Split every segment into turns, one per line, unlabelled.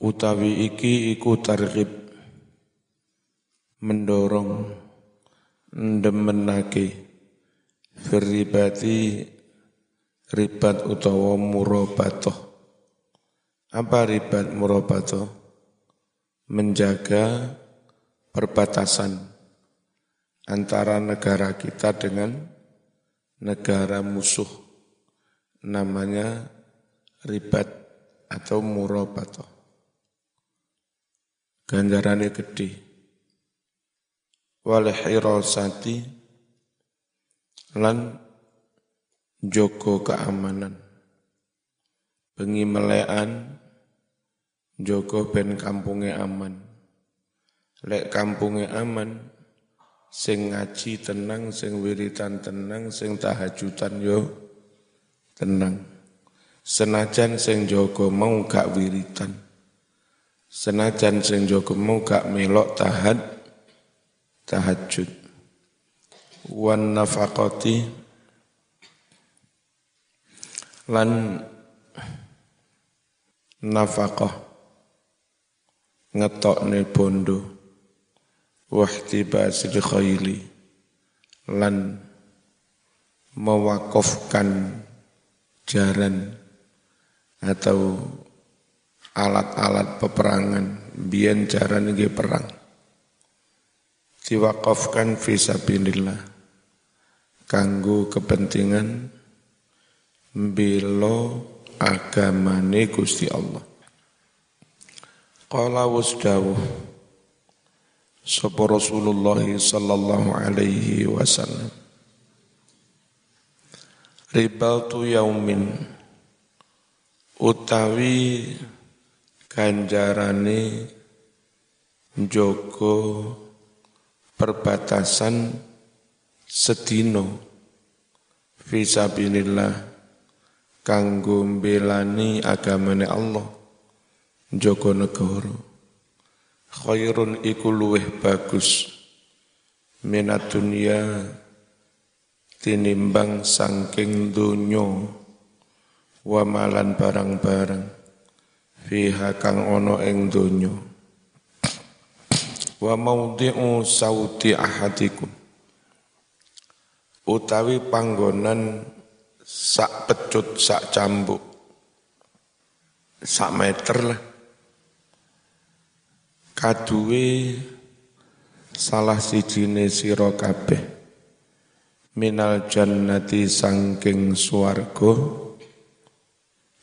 utawi iki iku targhib. Mendorong ndemenake firribati ribat utawa murabatoh. Apa ribat murabatoh? Menjaga perbatasan antara negara kita dengan negara musuh namanya ribat atau murabatoh ganjarannya gede. Wal hirasati lan joko keamanan. Bengi melean joko ben kampunge aman. Lek kampunge aman sing ngaji tenang sing wiritan tenang sing tahajudan yo tenang. Senajan sing joko mau gak wiritan Senajan sing jogemu gak melok tahad tahajud. Wan nafaqati lan nafaqah ngetokne bondo wahtibasil khayli lan mewakafkan jaran atau alat-alat peperangan. Biyen jaran nggih perang. Diwakafkan fisabilillah kanggo kepentingan mbelo agamane Gusti Allah. Qala wasdawuh. Sapa Rasulullah sallallahu alaihi wasallam. Ribaltu yaumin. Utawi ganjarane njogo perbatasan sedino fisabilillah kanggo mbelani agamane Allah njogo negara. Khairun iku luweh bagus minat dunia tinimbang sangking dunyo wa malan barang-barang fiha kang ono ing donya. Wa maudhi'u sauti ahadikum. Utawi panggonan sak pecut sak cambuk sak meter lah. Kaduwe salah sijine sira kabeh. Minal jannati sangking swarga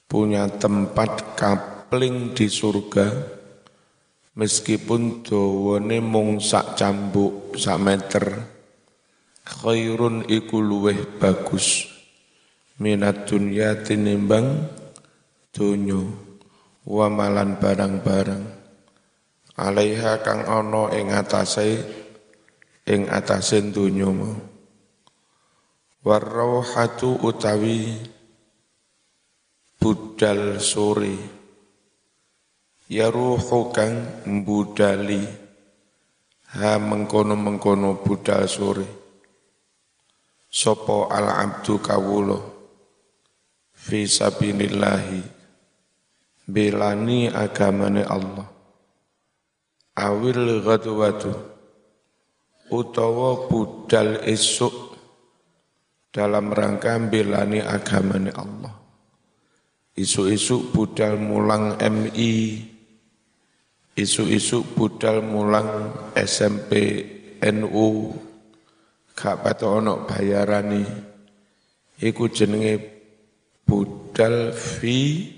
punya tempat kap kapling di surga meskipun dawane mung sak cambuk sak meter khairun iku luweh bagus. Minat dunya tinimbang dunyo wa malan barang-barang. Alaiha kang ana ing atase ing atase dunyo mau. Warauhatu utawi budal sore Ya ruhu kang mbudali. Ha mengkono-mengkono budal sore. Sopo al abdu kawulo fi sabilillahi. Belani agamane Allah. Awil ghadwatu. Utawa budal esuk dalam rangka belani agamane Allah. Isu-isu budal mulang MI isu-isu budal mulang SMP NU gak patok ono bayarani iku jenenge budal fi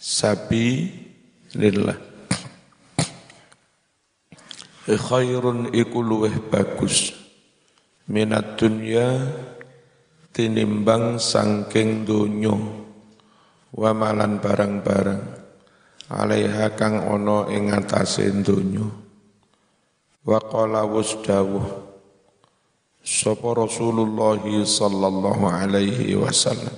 sabi lillah khairun iku luweh bagus. Minat dunya tinimbang sangking donya. Wa malan barang-barang alaiha kang ono ing atase donya. Wa qala wasdawuh sapa Rasulullah sallallahu alaihi wasallam?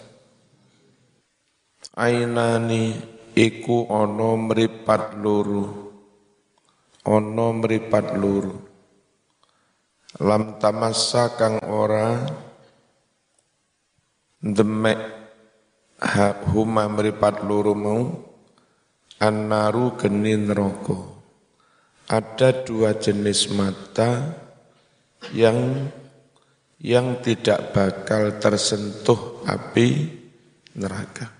Ainani iku ono mripat loro ono mripat loro lam tamassa kang ora demek huma mripat loro mau Annaru geni neraka. Ada dua jenis mata yang yang tidak bakal tersentuh api neraka.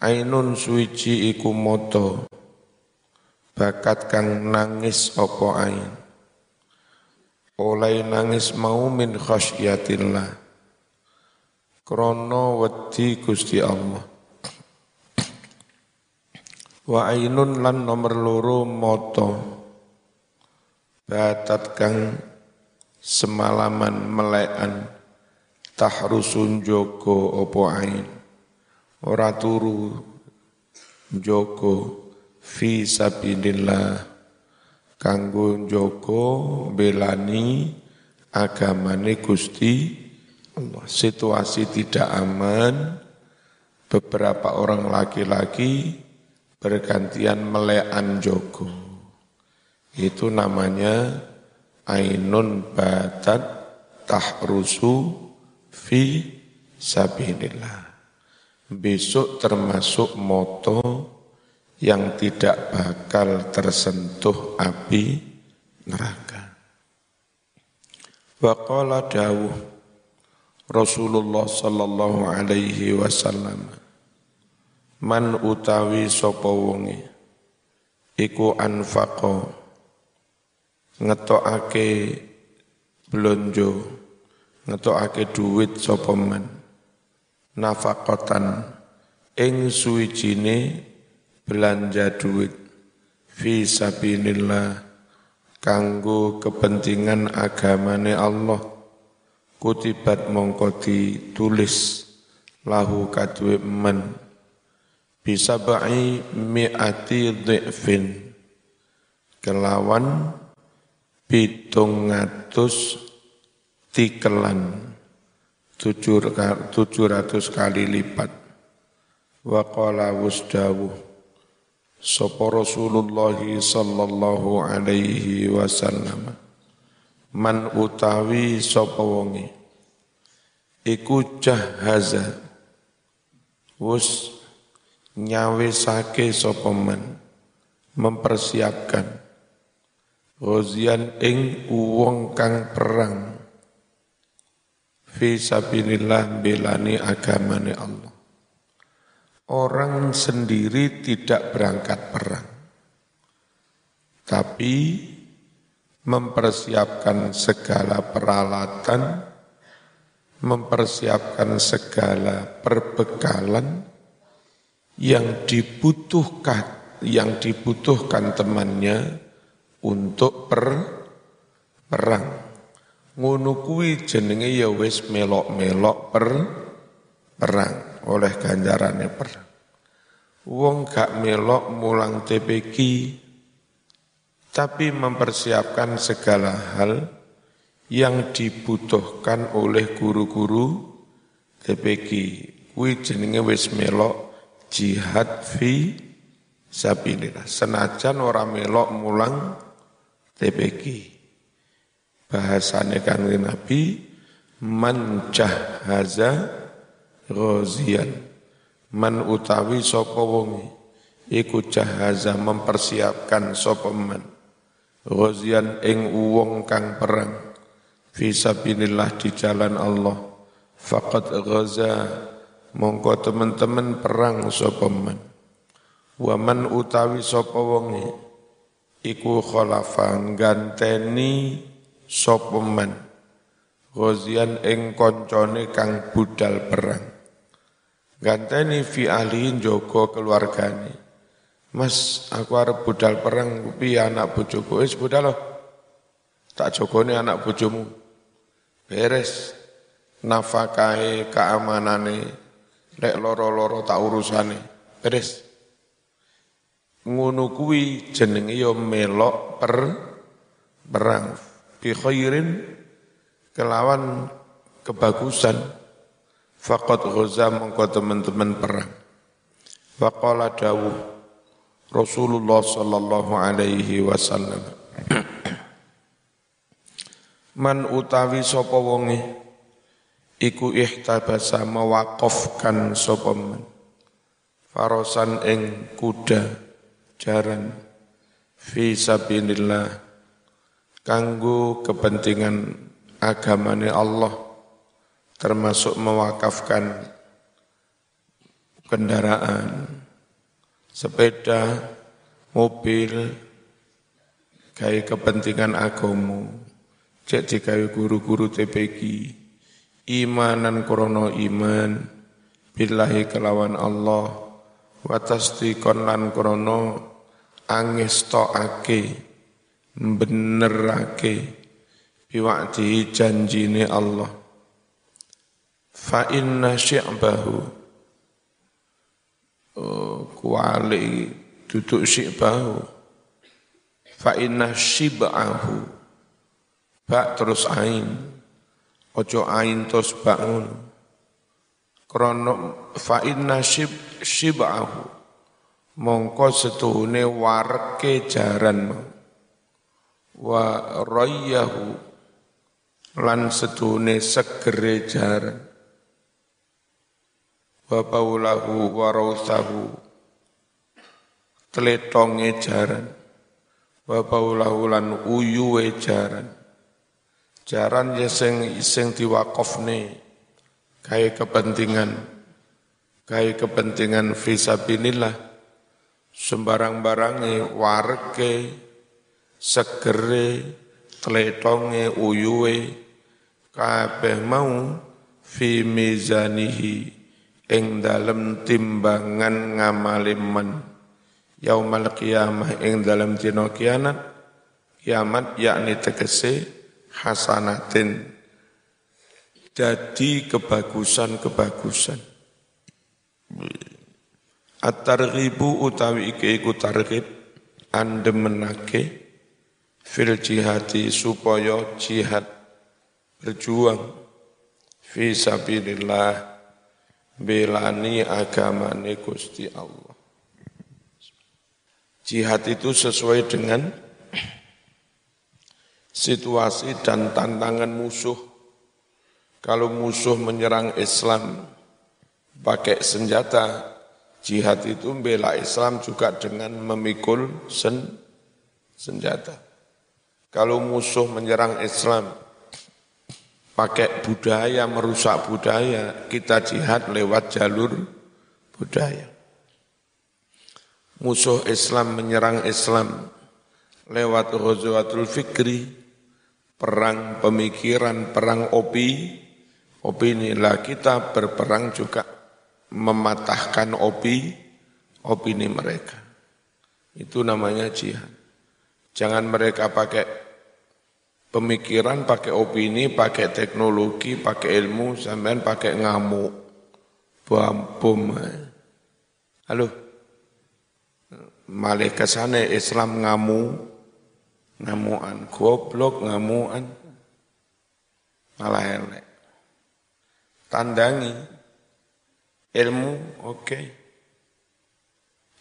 Ainun suici iku moto bakat kang nangis opo ain. Oleh nangis mau min khasyatillah. Krono wedi Gusti Allah. Wa ainun lan nomor loro moto batat kang semalaman melekan tahrusun joko opo ain? Ora turu joko fi sabilillah. Kanggo joko belani agamane Gusti Allah. Situasi tidak aman. Beberapa orang laki-laki bergantian melean jogo. Itu namanya ainun batat tahrusu fi sabilillah. Besok termasuk moto yang tidak bakal tersentuh api neraka. Waqala dawuh Rasulullah sallallahu alaihi wasallam man utawi sapa wonge? Iku anfaqa. Ngetokake blonjo. Ngetokake duit sapa man? Nafaqatan. Ing suwijine belanja duit. Fi sabilillah. Kanggo kepentingan agamane Allah. Kutibat mongko ditulis lahu kadue men bisa ba'i mi'ati dhi'fin. Kelawan pitung ngatus tikelan tujuh ratus kali lipat. Wa qala wusdawu. Sapa Rasulullah sallallahu alaihi wasallam. Man utawi sapa wonge. Iku jahaza. Wus nyawisake sapa men mempersiapkan Ghazian ing uwong kang perang fi sabilillah belani agamane Allah. Orang sendiri tidak berangkat perang. Tapi mempersiapkan segala peralatan, mempersiapkan segala perbekalan yang dibutuhkan yang dibutuhkan temannya untuk per perang. Ngono kuwi jenenge ya wis melok-melok per perang oleh ganjarane perang. Wong gak melok mulang TPQ tapi mempersiapkan segala hal yang dibutuhkan oleh guru-guru TPQ. Kuwi jenenge wis melok jihad fi sabilillah. Senajan orang melok mulang TPG. Bahasane kan Nabi man jahaza ghazian. Man utawi sapa wonge iku jahaza mempersiapkan sapa man. Ghazian ing wong kang perang fi sabilillah di jalan Allah. Faqad ghaza mongko teman-teman perang sapa man? Waman utawi sapa wonge? Iku khalafa ganteni sapa man? Ghazian ing kang budal perang. Ganteni fi ahli joko keluargane. Mas, aku arep budal perang, piye anak bojoku? Wis budal loh. Tak jogone anak bojomu. Beres. Nafkahe keamanane Lek loro-loro tak urusane. Beres. Ngono kuwi jenenge ya melok per perang bi khairin kelawan kebagusan faqad ghaza mongko teman-teman perang. Faqala dawuh Rasulullah sallallahu alaihi wasallam Man utawi sapa wonge iku ihtabasa mewakafkan sapa men. Farosan ing kuda jaran. Fi sabilillah. Kepentingan agamane Allah. Termasuk mewakafkan kendaraan sepeda mobil gaya kepentingan agamu cek digawe guru-guru TPG imanan krono iman billahi kelawan Allah watasdikon lan krono angestokake benerake biwakti janjine Allah. Fa inna syi'bahu oh, kuali duduk syi'bahu. Fa inna syib'ahu bak terus ain ojo ain terus bangun. Krono fa inna syib syib'ahu mongko setuhune warke jaran wa rayyahu lan setuhune segere jaran. Wa paulahu wa rausahu tletonge jaran. Wa paulahu lan uyuwe jaran jaran ya sing sing diwakofne. Kaya kepentingan. Kaya kepentingan fisabilillah sembarang-barange warke segere tletonge uyuwe. Kabeh mau fi mizanihi ing dalem timbangan ngamaliman. Yaumal qiyamah ing dalem dina kiamat kiamat yakni tegese hasanatin jadi kebagusan-kebagusan. At-targhibu utawi iki iku targhib andemenake fil jihati supaya jihad berjuang fi sabilillah belani agamane Gusti Allah. Jihad itu sesuai dengan situasi dan tantangan musuh. Kalau musuh menyerang Islam pakai senjata, jihad itu membela Islam juga dengan memikul sen, senjata. Kalau musuh menyerang Islam pakai budaya, merusak budaya, kita jihad lewat jalur budaya. Musuh Islam menyerang Islam lewat Ghazwatul Fikri, perang pemikiran, perang opi, opini lah kita berperang juga mematahkan opi, opini mereka. Itu namanya jihad. Jangan mereka pakai pemikiran, pakai opini, pakai teknologi, pakai ilmu, sampean pakai ngamuk, bom, bom. Halo, malih ke sana Islam ngamuk, ngamuan. Goblok ngamuan. Malah elek. Tandangi. Ilmu oke. Okay.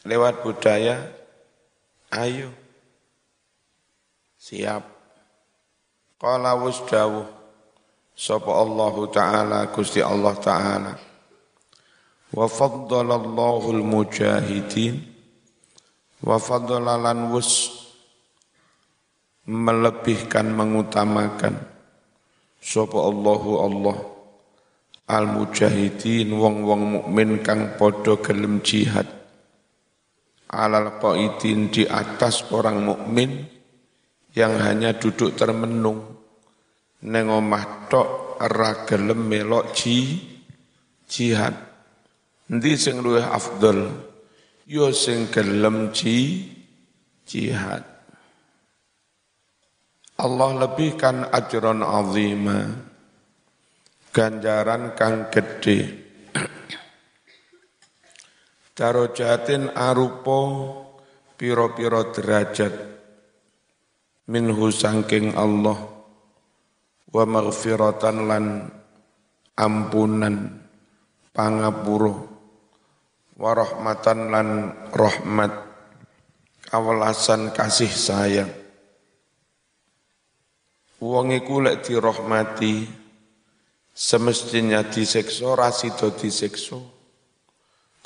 lewat budaya ayo. Siap. Qala wasdawuh sapa Allah taala Gusti Allah taala? Wa faddalallahu al-mujahidin wa faddalalan wus melebihkan mengutamakan. Sapa Allahu Allah al mujahidin wong-wong mukmin kang padha gelem jihad. Alal qaidin di atas orang mukmin yang hanya duduk termenung. Neng omah tok ora gelem melok ji jihad. Endi sing luwih afdal yo sing gelem ji jihad Allah lebihkan ajron azima. Ganjaran kang gede darojatin arupo piro-piro derajat. Minhu sangking Allah. Wa maghfiratan lan ampunan. Pangapuro wa rahmatan lan rahmat. Kawelasan kasih sayang Wong iku lek dirahmati semestinya disiksa ra sida disiksa.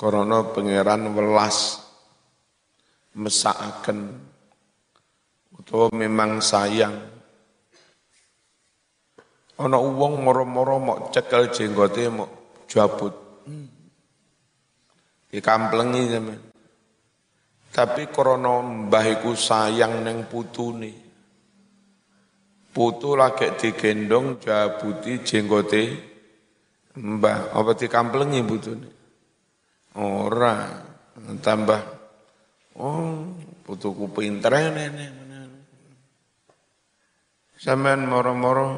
Karena pangeran welas mesakaken utawa memang sayang. Ana wong moro-moro mok cekel jenggote mok jabut. Dikamplengi zaman. Tapi krana mbah iku sayang ning putune. Putu lagi digendong jabuti jenggote mbah apa dikamplengi putune. Ora tambah oh putuku pinter nenek. Sampean moro-moro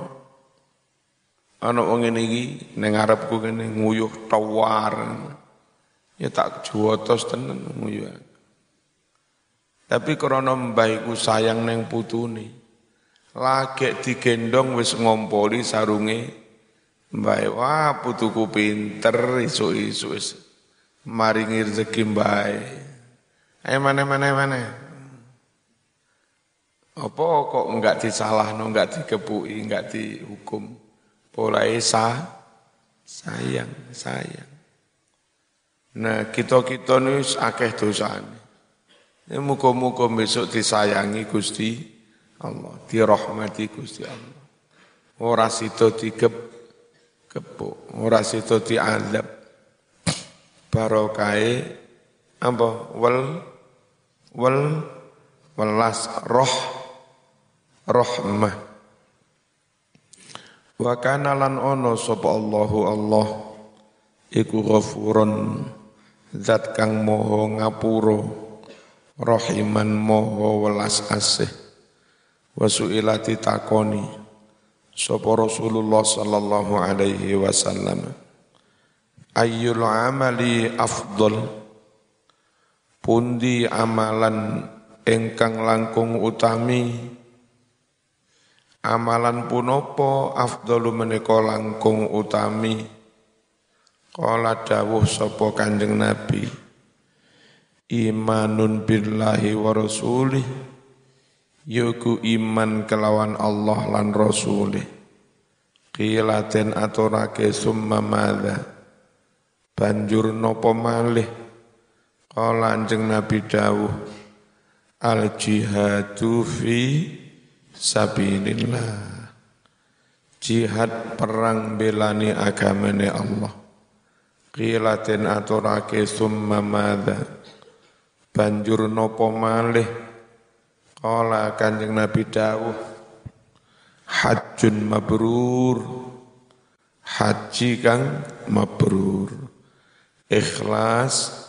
ana wong ngene iki ning ngarepku kene nguyuh tawar. Ya tak juwotos tenan nguyuh. Tapi krana mbah iku sayang ning putune. Lagi digendong wis ngompoli sarunge mbah. Wah, putuku pinter isu-isu wis maringi rezeki mbah. Ayo mana-mana mana. Apa kok enggak disalah, enggak dikepui, enggak dihukum. Polai sah, sayang, sayang. Nah, kita-kita ini akeh dosane. Ini muka-muka besok disayangi Gusti Allah, dirahmati Gusti Allah. Ora sida digep kepuk, ora sida diadab. Barokai apa? Wal wal welas roh rahmah wa kana lan ono sapa Allahu Allah iku ghafurun zat kang moho ngapura rahiman moho welas asih wa suilati takoni sapa Rasulullah sallallahu alaihi wasallam ayyul amali afdal pundi amalan ingkang langkung utami Amalan punopo afdalu menika langkung utami. Kala dawuh sapa Kanjeng Nabi. Imanun billahi wa rasulih. Yuku iman kelawan Allah lan rasulih. Qilaten aturake summa madha. Banjur nopo malih. Kala Nabi dawuh. Al jihadu fi sabilillah. Jihad perang belani agamane Allah. Qilatin aturake summa madha. Banjur nopo malih. Kala kanjeng Nabi dawuh. Hajjun mabrur. Haji kang mabrur. Ikhlas.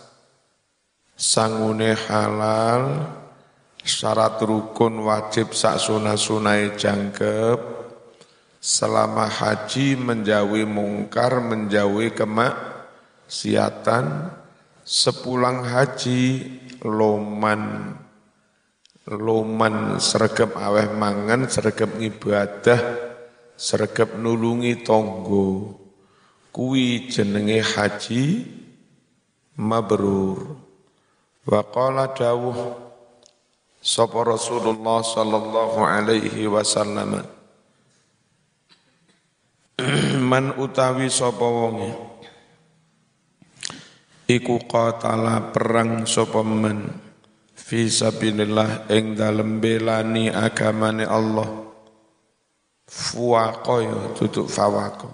Sangune halal syarat rukun wajib sak sunah-sunai jangkep selama haji menjauhi mungkar menjauhi kemaksiatan sepulang haji loman loman sergap aweh mangan sergap ibadah sergap nulungi tonggo kuwi jenenge haji mabrur. Wa qala dawuh Sapa Rasulullah sallallahu alaihi wasallam. Man utawi sapa wonge? Iku qatala perang sapa men fi sabilillah ing dalem belani agamane Allah fuwaqa ya tutuk fawaqa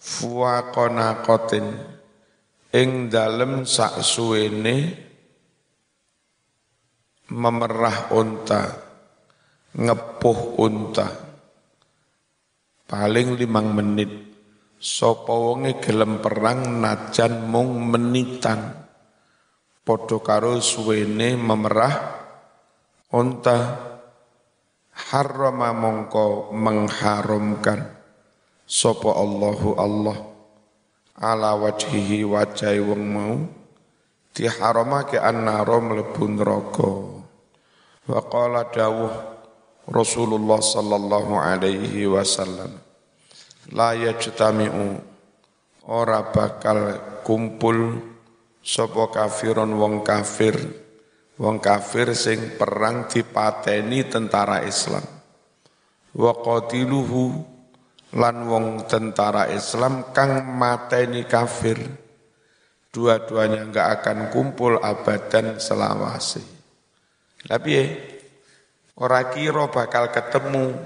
fuwaqa naqatin ing dalem sak suwene memerah unta, ngepuh unta. Paling limang menit. Sopo wonge gelem perang najan mung menitan. Podo karo suwene memerah unta. Harrama mongko mengharamkan. Sopo Allahu Allah. Ala wajhihi wajai wong mau diharamake annaro mlebu neraka wa qala dawuh Rasulullah sallallahu alaihi wasallam la yajtami'u ora bakal kumpul sapa kafirun wong kafir wong kafir sing perang dipateni tentara Islam wa qatiluhu lan wong tentara Islam kang mateni kafir dua-duanya enggak akan kumpul abadan selawase. Tapi ya, ora kira bakal ketemu.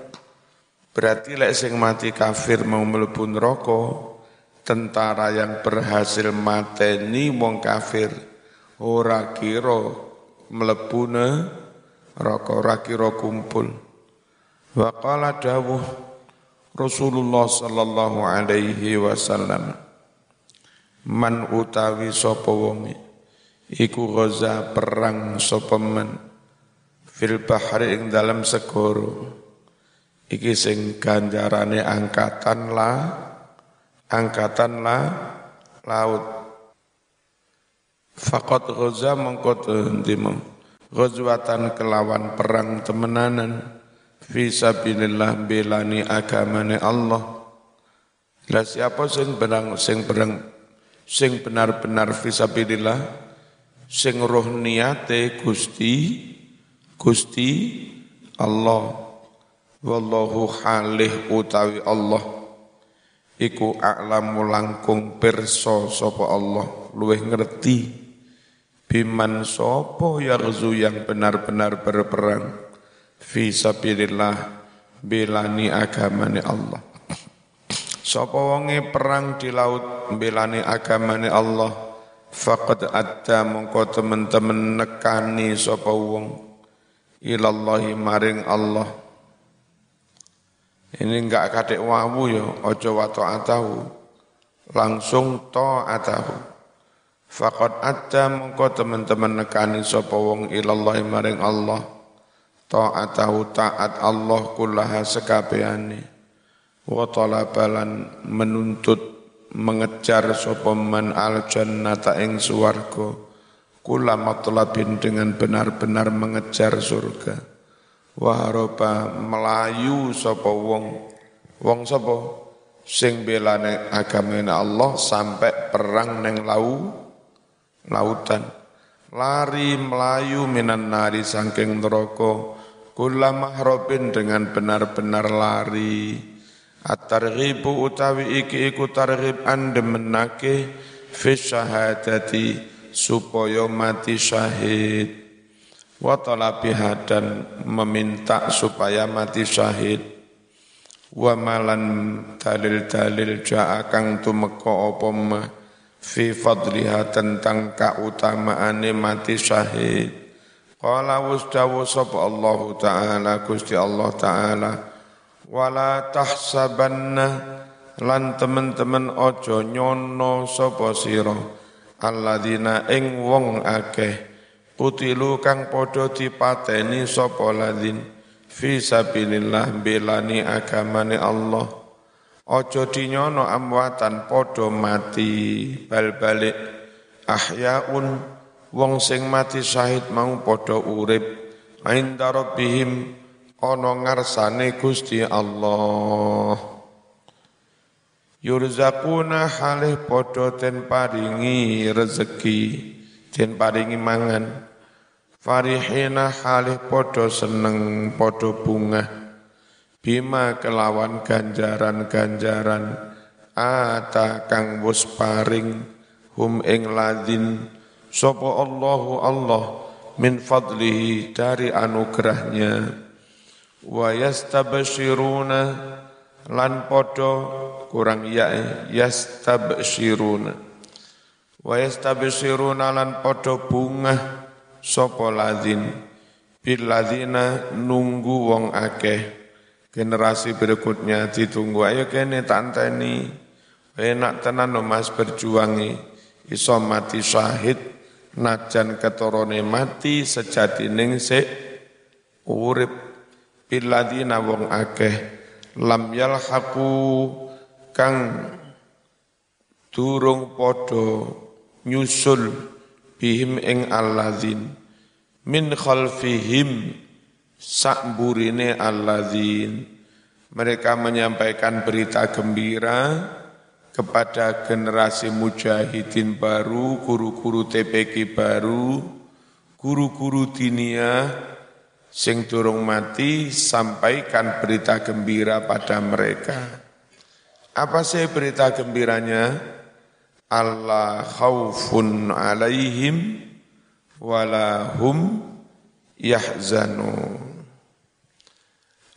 Berarti lek sing mati kafir mau mlebu neraka, tentara yang berhasil mateni wong kafir ora kira mlebu neraka, ora kira kumpul. Wa qala dawuh Rasulullah sallallahu alaihi wasallam Man utawi sapa wonge iku ghaza perang sapa men fil bahri ing dalam segoro iki sing ganjarane angkatan la angkatan la laut. Faqat ghaza mengkot ndimo ghazwatan kelawan perang temenanan. Fi sabilillah belani agamane Allah. Lah siapa sing berang sing berang sing benar-benar fi sabilillah? Sing roh niate Gusti Gusti Allah. Wallahu halih utawi Allah iku a'lamu langkung perso sapa Allah. Luweh ngerti biman sapa yarzu yang benar-benar berperang fi sabilillah belani agamane Allah. Sapa wonge perang di laut belani agamane Allah? Faqad adda mongko temen-temen nekani sapa wong. Ilallahi maring Allah ini enggak kadek wawu ya ojo wa ta'atahu langsung ta'atahu faqad adda mengko teman-teman nekani sapa wong ilallahi maring Allah. Ta'atahu ta'at Allah kullaha sekabehane. Wa talabalan menuntut mengejar sapa man al jannata ing swarga. Kula matlabin dengan benar-benar mengejar surga waharoba melayu sapa wong. Wong sapa? Sing belane agamane Allah sampai perang neng lau lautan. Lari melayu minan nari sangking neraka. Kula mahrobin dengan benar-benar lari. At-targhibu utawi iki iku targhib andemenake fi syahadati supaya mati syahid wa talabiha dan meminta supaya mati syahid. Wa malan dalil-dalil ja'a kang tumeka apa ma fi fadliha tentang kautamaane mati syahid. Qala wasdawu sapa Allah taala Gusti Allah taala wala tahsabanna lan teman-teman ojo nyono sapa sira alladzina ing wong akeh kutilu kang padha dipateni sapa ladzin fi sabilillah belani agamane Allah. Aja dinyono amwatan padha mati. Bal balik ahyaun wong sing mati syahid mau padha urip. Inda rabbihim ana ngarsane Gusti Allah. Yurzakuna halih podo ten paringi rezeki, ten paringi mangan. Farihina halih podo seneng podo bunga. Bima kelawan ganjaran-ganjaran. Ata kang wus paring hum ing ladin. Sopo Allahu Allah min fadlihi dari anugerahnya. Wa yastabshiruna lan podo kurang ya yastabsyiruna wa yastabsyiruna lan padha bunga sapa ladzin bil ladzina nunggu wong akeh. Generasi berikutnya ditunggu. Ayo kene tanteni. Enak tenan no mas berjuangi. Iso mati syahid najan ketorone mati sejati ning se urip bil wong akeh. Lam yalhaqu kang durung padha nyusul bihim ing alladzin min khalfihim sakburine alladzin mereka menyampaikan berita gembira kepada generasi mujahidin baru, guru-guru TPK baru, guru-guru dinia sing durung mati sampaikan berita gembira pada mereka. Apa sih berita gembiranya? Alla khaufun alaihim wala hum yahzanun.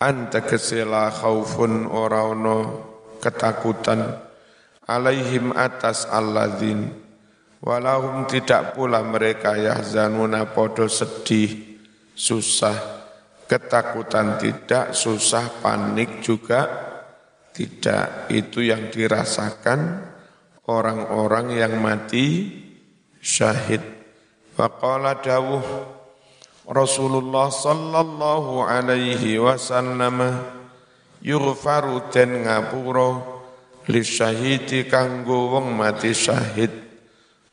Anta kesela khaufun ora ketakutan alaihim atas alladzin. Walahum tidak pula mereka yahzanuna podo sedih susah. Ketakutan tidak susah panik juga tidak. Itu yang dirasakan orang-orang yang mati syahid. Faqala dawuh Rasulullah sallallahu alaihi wasallam yughfaru den ngapura li syahidi kanggo wong mati syahid.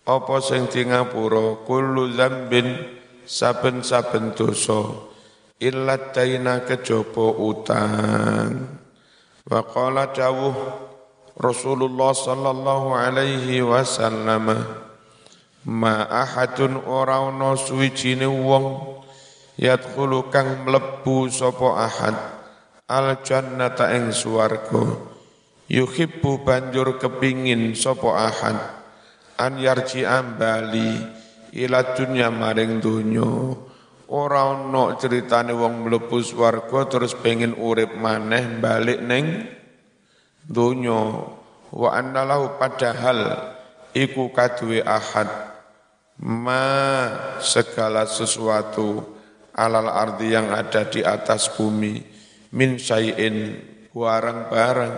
Apa sing di ngapura? Kullu dzambin saben-saben dosa. Illa daina kejaba utang. Wa qala dawuh Rasulullah sallallahu alaihi wasallam ma ahadun ora ana suwijine wong yadkhulu kang mlebu sapa ahad al jannata ing swarga. Yuhibbu banjur kepingin sapa ahad an yarji ambali ila dunya maring donya. Ora ana critane wong mlebu swarga terus pengin urip maneh balik ning donya wa annalahu padahal iku kaduwe ahad. Ma segala sesuatu alal ardi yang ada di atas bumi min syai'in barang-barang.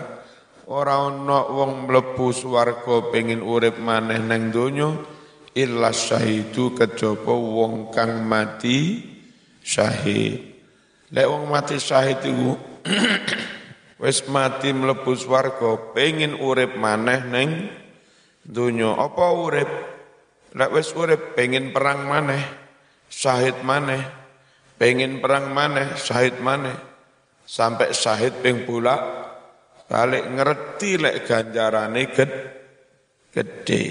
Ora ana wong mlebu swarga pengin urip maneh nang donya illa syahidu kejaba wong kang mati syahid. Lek wong mati syahid iku wis mati mlebu swarga pengin urip maneh nang donya. Apa urip? Lek wis urip pengin perang maneh syahid maneh. Pengen perang mana, syahid mana, sampai syahid ping pula balik ngerti lek ganjarane ged, gede.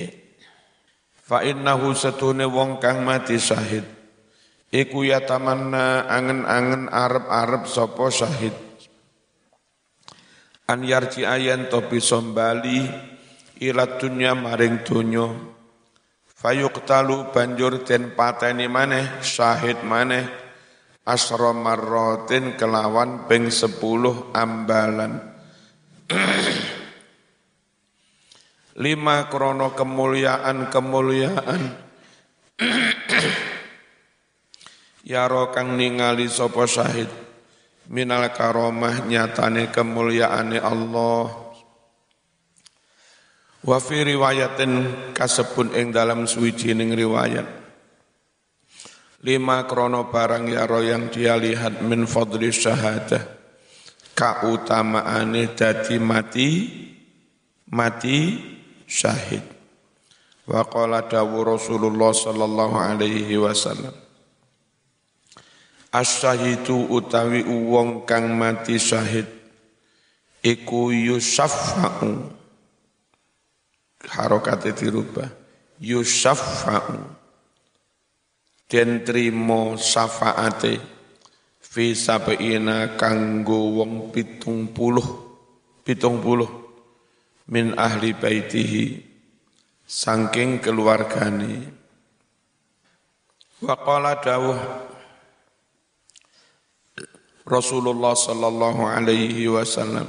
Fa innahu satune wong kang mati syahid. Iku tamanna angen-angen arep-arep sapa syahid an yarji ayan to bisa bali ila dunya maring donya. Fayuqtalu banjur den pateni maneh syahid maneh asra marrotin kelawan ping sepuluh ambalan. Lima krono kemuliaan kemuliaan. Yaro kang ningali sopo syahid minal karomah nyatane kemuliaane Allah. Wa fi riwayatin kasebun ing dalam suwijining riwayat. Lima krono barang yaro yang dia lihat min fadli syahadah. Kautamaane dadi mati mati syahid. Wa qala dawu Rasulullah sallallahu alaihi wasallam As-syahidu utawi uwong kang mati syahid. Iku yusaffa'u. Harokate dirubah. Yusaffa'u. Den trimo syafaate. Fi sabeina kanggo wong pitung puluh. Pitung puluh. Min ahli baitihi. Sangking keluargane. Wa qala dawuh Rasulullah sallallahu alaihi wasallam.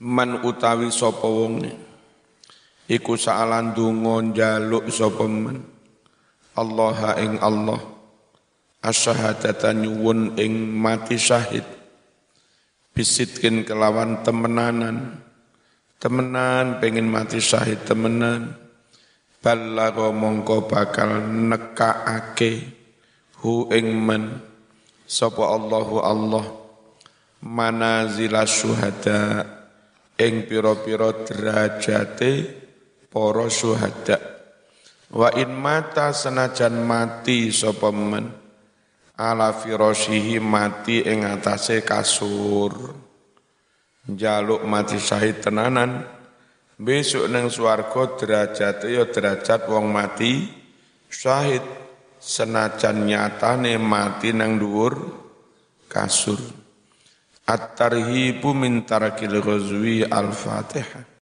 Man utawi sapa wong iku saalan donga njaluk sapa men Allah ing Allah. Asyhadata nyuwun ing mati syahid. Bisitkin kelawan temenanan. Temenan pengen mati syahid temenan. Balago mongko bakal nekaake hu ing men sapa Allahu Allah manazila syuhada ing pira-pira derajate para syuhada Wa in mata senajan mati sapa men ala firashihi mati ing atase kasur. Jaluk mati syahid tenanan besok neng swarga derajat ya derajat wong mati syahid senajan nyatane mati nang dhuwur kasur. At-tarhibu min tarakil ghazwi al-Fatihah.